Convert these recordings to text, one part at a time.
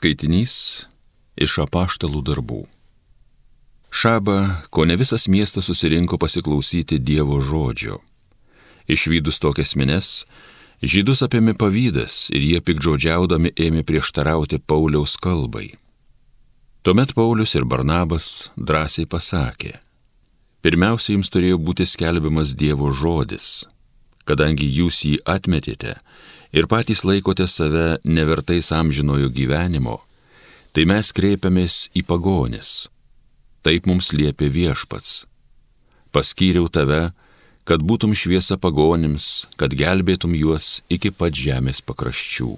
Skaitinys iš apaštalų darbų. Šaba, ko ne visas miestas susirinko pasiklausyti Dievo žodžio. Išvydus tokias mines, žydus apėmė pavydas ir jie pikdžodžiaudami ėmė prieštarauti Pauliaus kalbai. Tuomet Paulius ir Barnabas drąsiai pasakė, pirmiausia jums turėjo būti skelbiamas Dievo žodis, kadangi jūs jį atmetėte ir patys laikote save nevertais amžinojo gyvenimo, tai mes kreipiamės į pagonis. Taip mums liepia viešpats. Paskyriau tave, kad būtum šviesa pagonims, kad gelbėtum juos iki pat žemės pakraščių.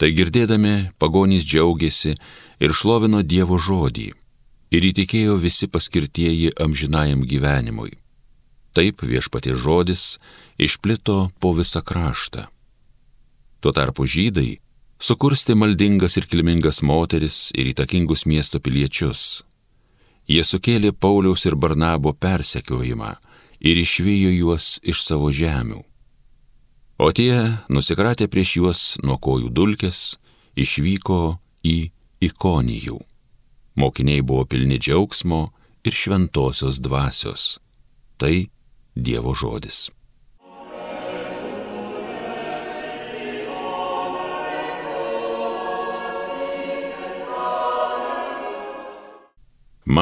Tai girdėdami pagonys džiaugiasi ir šlovino Dievo žodį ir įtikėjo visi paskirtieji amžinajam gyvenimui. Taip viešpatie žodis išplito po visą kraštą. Tuo tarpu žydai sukursti maldingas ir kilmingas moteris ir įtakingus miesto piliečius. Jie sukėlė Pauliaus ir Barnabo persekiojimą ir išvijo juos iš savo žemių. O tie, nusikratę prieš juos nuo kojų dulkės, išvyko į ikonijų. Mokiniai buvo pilni džiaugsmo ir šventosios dvasios. Tai Dievo žodis.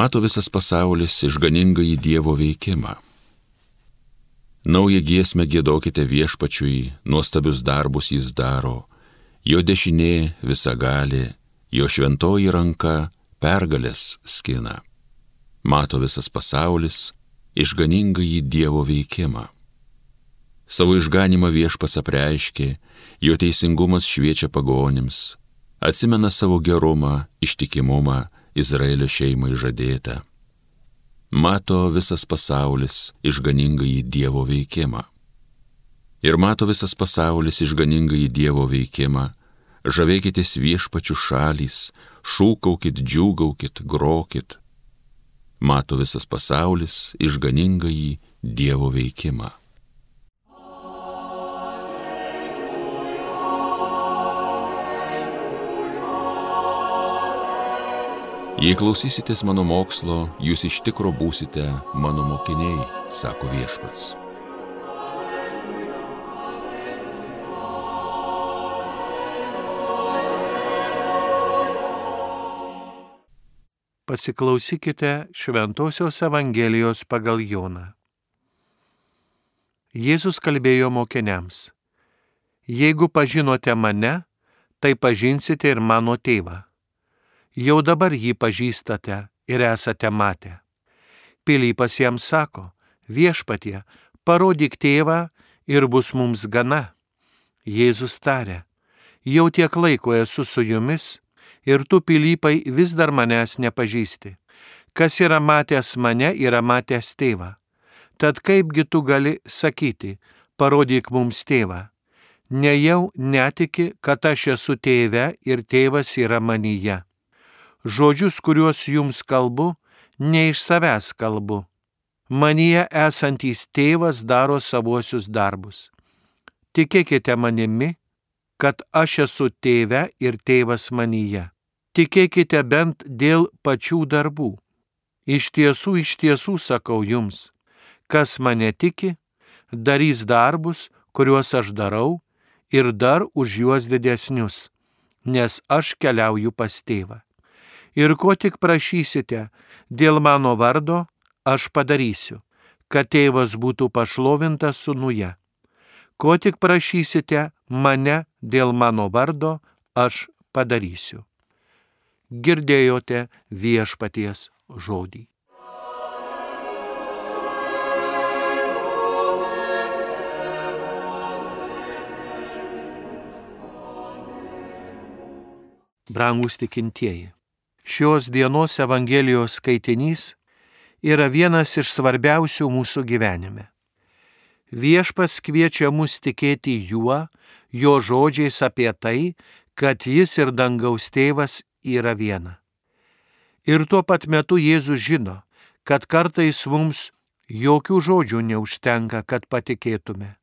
mato visas pasaulis išganingą į Dievo veikimą. Naują giesmę gėdokite viešpačiui, nuostabius darbus jis daro, jo dešinė visagalė, jo šventoji ranka pergalės skina. Mato visas pasaulis išganingą į Dievo veikimą. Savo išganimą viešpas apreiškė, jo teisingumas šviečia pagonims, atsimena savo gerumą, ištikimumą, Izraelio šeimai žadėta. Mato visas pasaulis išganingai į Dievo veikimą. Ir mato visas pasaulis išganingai į Dievo veikimą, žavėkitės viešpačių šalys, šūkaukit, džiūgaukit, grokit. Mato visas pasaulis išganingai į Dievo veikimą. Jei klausysitės mano mokslo, jūs iš tikro būsite mano mokiniai, sako viešpats. Pasiklausykite Šventojios Evangelijos pagal Joną. Jėzus kalbėjo mokiniams. Jeigu pažinote mane, tai pažinsite ir mano tėvą jau dabar jį pažįstate ir esate matę. Pilypas jam sako, viešpatie, parodyk tėvą ir bus mums gana. Jėzus tarė, jau tiek laiko esu su jumis ir tu, Pilypai, vis dar manęs nepažįsti. Kas yra matęs mane, yra matęs tėvą. Tad kaipgi tu gali sakyti, parodyk mums tėvą? Nejau netiki, kad aš esu tėve ir tėvas yra manyje žodžius, kuriuos jums kalbu, ne iš savęs kalbu. Manyje esantys tėvas daro savuosius darbus. Tikėkite manimi, kad aš esu tėve ir tėvas manyje. Tikėkite bent dėl pačių darbų. Iš tiesų, iš tiesų sakau jums, kas mane tiki, darys darbus, kuriuos aš darau, ir dar už juos didesnius, nes aš keliauju pas tėvą ir ko tik prašysite dėl mano vardo, aš padarysiu, kad tėvas būtų pašlovintas sunuje. Ko tik prašysite mane dėl mano vardo, aš padarysiu. Girdėjote viešpaties žodį. Brangus tikintieji šios dienos Evangelijos skaitinys yra vienas iš svarbiausių mūsų gyvenime. Viešpas kviečia mus tikėti juo, jo žodžiais apie tai, kad jis ir dangaus tėvas yra viena. Ir tuo pat metu Jėzus žino, kad kartais mums jokių žodžių neužtenka, kad patikėtume.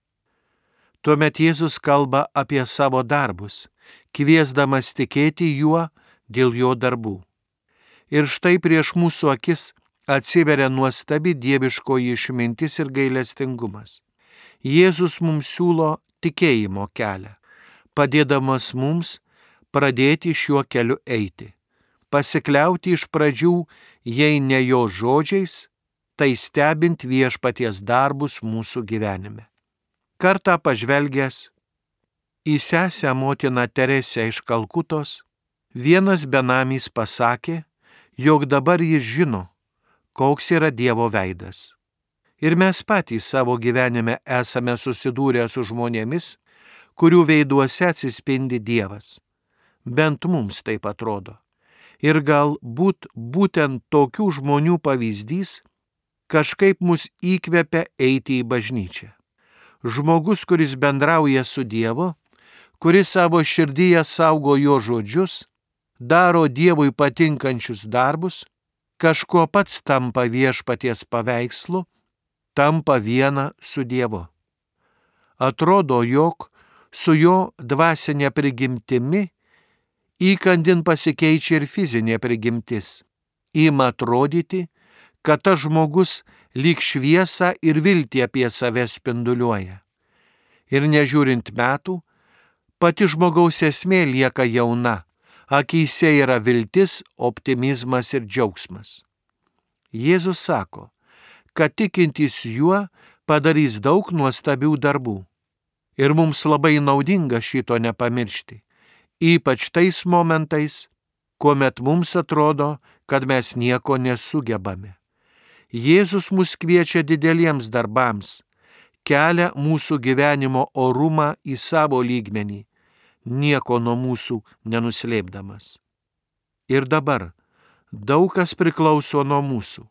Tuomet Jėzus kalba apie savo darbus, kviesdamas tikėti juo dėl jo darbų. Ir štai prieš mūsų akis atsiveria nuostabi dieviškoji išmintis ir gailestingumas. Jėzus mums siūlo tikėjimo kelią, padėdamas mums pradėti šiuo keliu eiti. Pasikliauti iš pradžių, jei ne jo žodžiais, tai stebint viešpaties darbus mūsų gyvenime. Kartą pažvelgęs į sesę motiną Teresę iš Kalkutos, vienas benamys pasakė, jog dabar jis žino, koks yra Dievo veidas. Ir mes patys savo gyvenime esame susidūrę su žmonėmis, kurių veiduose atsispindi Dievas. Bent mums taip atrodo. Ir galbūt būtent tokių žmonių pavyzdys kažkaip mus įkvepia eiti į bažnyčią. Žmogus, kuris bendrauja su Dievu, kuris savo širdyje saugo jo žodžius, daro Dievui patinkančius darbus, kažkuo pats tampa viešpaties paveikslu, tampa viena su Dievu. Atrodo, jog su jo dvasinė prigimtimi įkandin pasikeičia ir fizinė prigimtis. Ima atrodyti, kad tas žmogus lyg šviesą ir viltį apie save spinduliuoja. Ir nežiūrint metų, pati žmogaus esmė lieka jauna, akise yra viltis, optimizmas ir džiaugsmas. Jėzus sako, kad tikintys juo padarys daug nuostabių darbų. Ir mums labai naudinga šito nepamiršti, ypač tais momentais, kuomet mums atrodo, kad mes nieko nesugebame. Jėzus mus kviečia dideliems darbams, kelia mūsų gyvenimo orumą į savo lygmenį, nieko nuo mūsų nenuslėpdamas. Ir dabar daug kas priklauso nuo mūsų,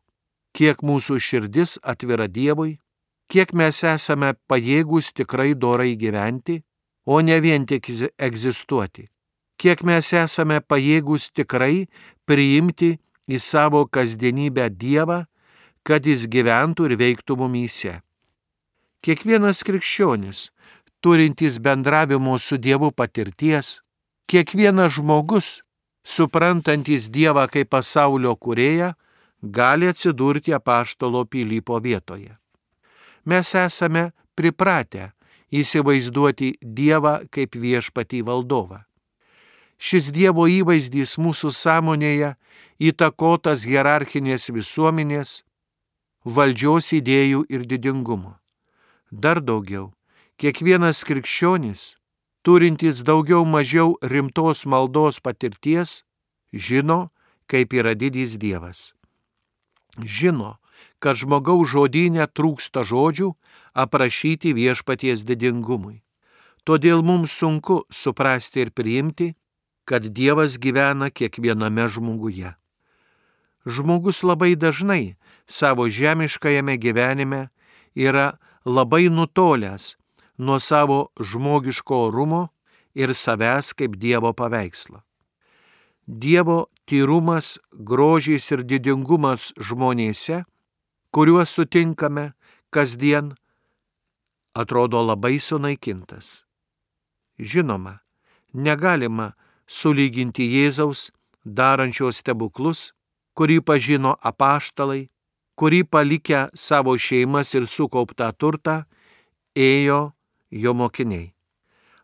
kiek mūsų širdis atvira Dievui, kiek mes esame pajėgus tikrai dorai gyventi, o ne vien tik egzistuoti, kiek mes esame pajėgus tikrai priimti į savo kasdienybę Dievą, kad jis gyventų ir veiktų mumyse. Kiekvienas krikščionis, turintis bendravimo su Dievu patirties, kiekvienas žmogus, suprantantis Dievą kaip pasaulio kurėją, gali atsidurti apaštalo Pilypo vietoje. Mes esame pripratę įsivaizduoti Dievą kaip viešpatį valdovą. Šis Dievo įvaizdys mūsų sąmonėje įtakotas hierarchinės visuomenės, valdžios idėjų ir didingumo. Dar daugiau, kiekvienas krikščionis, turintis daugiau mažiau rimtos maldos patirties, žino, kaip yra didys Dievas. Žino, kad žmogaus žodynė trūksta žodžių aprašyti viešpaties didingumui. Todėl mums sunku suprasti ir priimti, kad Dievas gyvena kiekviename žmoguje. Žmogus labai dažnai savo žemiškajame gyvenime yra labai nutolęs nuo savo žmogiško orumo ir savęs kaip Dievo paveikslo. Dievo tyrumas, grožys ir didingumas žmonėse, kuriuos sutinkame kasdien, atrodo labai sunaikintas. Žinoma, negalima sulyginti Jėzaus darančios stebuklus, kurį pažino apaštalai, kurį palikę savo šeimas ir sukauptą turtą, ėjo jo mokiniai.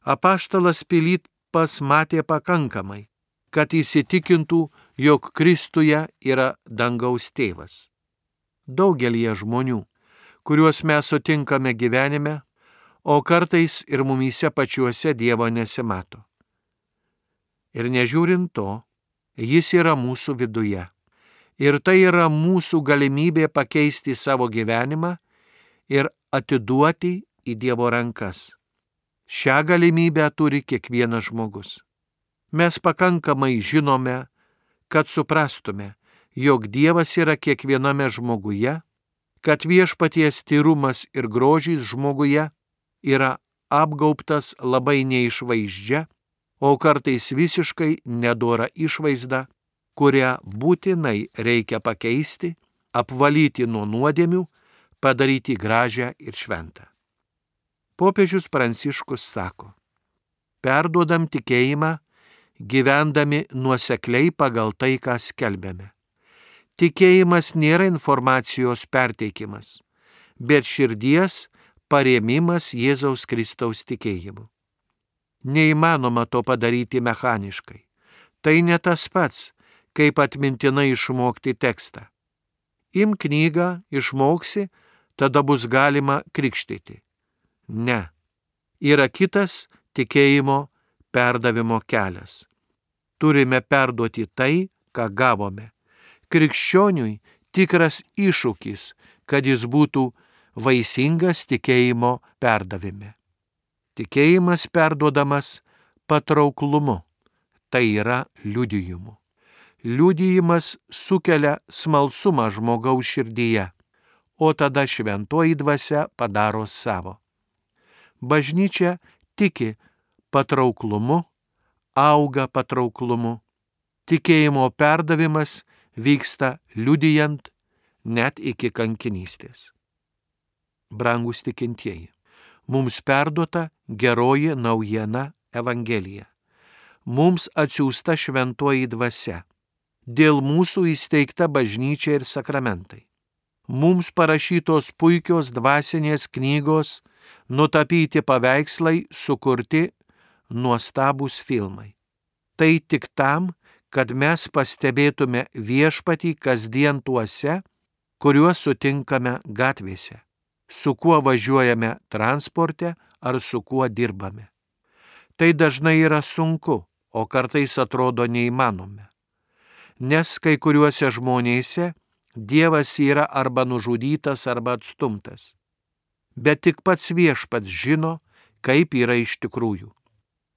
Apaštalas Pilypas matė pakankamai, kad įsitikintų, jog Kristuje yra dangaus tėvas. Daugelie žmonių, kuriuos mes sutinkame gyvenime, o kartais ir mumyse pačiuose Dievo nesimato. Ir nežiūrint to, jis yra mūsų viduje. Ir tai yra mūsų galimybė pakeisti savo gyvenimą ir atiduoti į Dievo rankas. Šią galimybę turi kiekvienas žmogus. Mes pakankamai žinome, kad suprastume, jog Dievas yra kiekviename žmoguje, kad viešpaties tyrumas ir grožys žmoguje yra apgaubtas labai neišvaizdžia, o kartais visiškai nedora išvaizda, kurią būtinai reikia pakeisti, apvalyti nuo nuodėmių, padaryti gražią ir šventą. Popiežius Pranciškus sako, perduodam tikėjimą gyvendami nuosekliai pagal tai, ką skelbėme. Tikėjimas nėra informacijos perteikimas, bet širdies paremimas Jėzaus Kristaus tikėjimu. Neįmanoma to padaryti mechaniškai. Tai ne tas pats, kaip atmintinai išmokti tekstą. Im knygą, išmoksi, tada bus galima krikštyti. Ne. Yra kitas tikėjimo perdavimo kelias. Turime perduoti tai, ką gavome. Krikščioniui tikras iššūkis, kad jis būtų vaisingas tikėjimo perdavime. Tikėjimas perduodamas patrauklumu, tai yra liudijimu. Liudijimas sukelia smalsumą žmogaus širdyje, o tada šventoji dvasia padaro savo. Bažnyčia tiki patrauklumu, auga patrauklumu. Tikėjimo perdavimas vyksta liudijant net iki kankinystės. Brangus tikintieji, mums perduota geroji naujiena Evangelija. Mums atsiųsta šventoji dvasia. Dėl mūsų įsteigta bažnyčia ir sakramentai. Mums parašytos puikios dvasinės knygos, nutapyti paveikslai, sukurti nuostabūs filmai. Tai tik tam, kad mes pastebėtume viešpatį kasdien tuose, kuriuos sutinkame gatvėse, su kuo važiuojame transporte ar su kuo dirbame. Tai dažnai yra sunku, o kartais atrodo neįmanome. Nes kai kuriuose žmonėse Dievas yra arba nužudytas, arba atstumtas. Bet tik pats viešpats žino, kaip yra iš tikrųjų.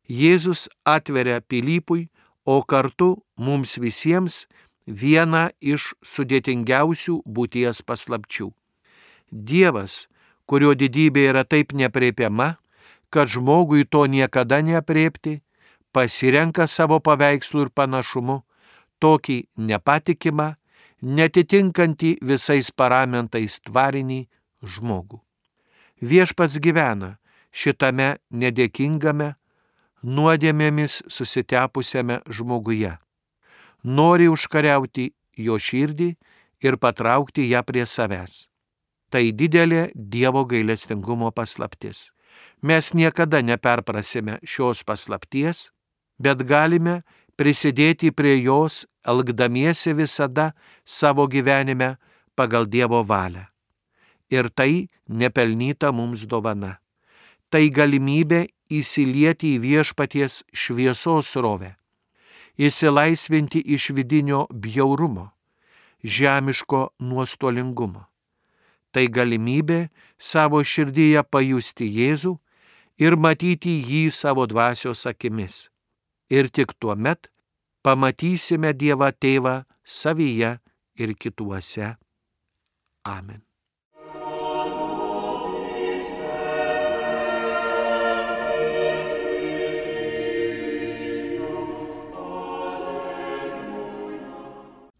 Jėzus atveria Pilypui, o kartu mums visiems vieną iš sudėtingiausių būties paslapčių. Dievas, kurio didybė yra taip nepriepiama, kad žmogui to niekada neapriepti, pasirenka savo paveikslų ir panašumu tokį nepatikimą, netitinkantį visais paramentais tvarinį žmogų. Viešpats gyvena šitame nedėkingame, nuodėmėmis susitepusiame žmoguje. Nori užkariauti jo širdį ir patraukti ją prie savęs. Tai didelė Dievo gailestingumo paslaptis. Mes niekada neperprasime šios paslapties, bet galime prisidėti prie jos, elgdamiesi visada savo gyvenime pagal Dievo valią. Ir tai nepelnyta mums dovana. Tai galimybė įsilieti į viešpaties šviesos rovę, įsilaisvinti iš vidinio bjaurumo, žemiško nuostolingumo. Tai galimybė savo širdyje pajusti Jėzų ir matyti jį savo dvasios akimis. Ir tik tuo met pamatysime Dievą Tėvą savyje ir kituose. Amen.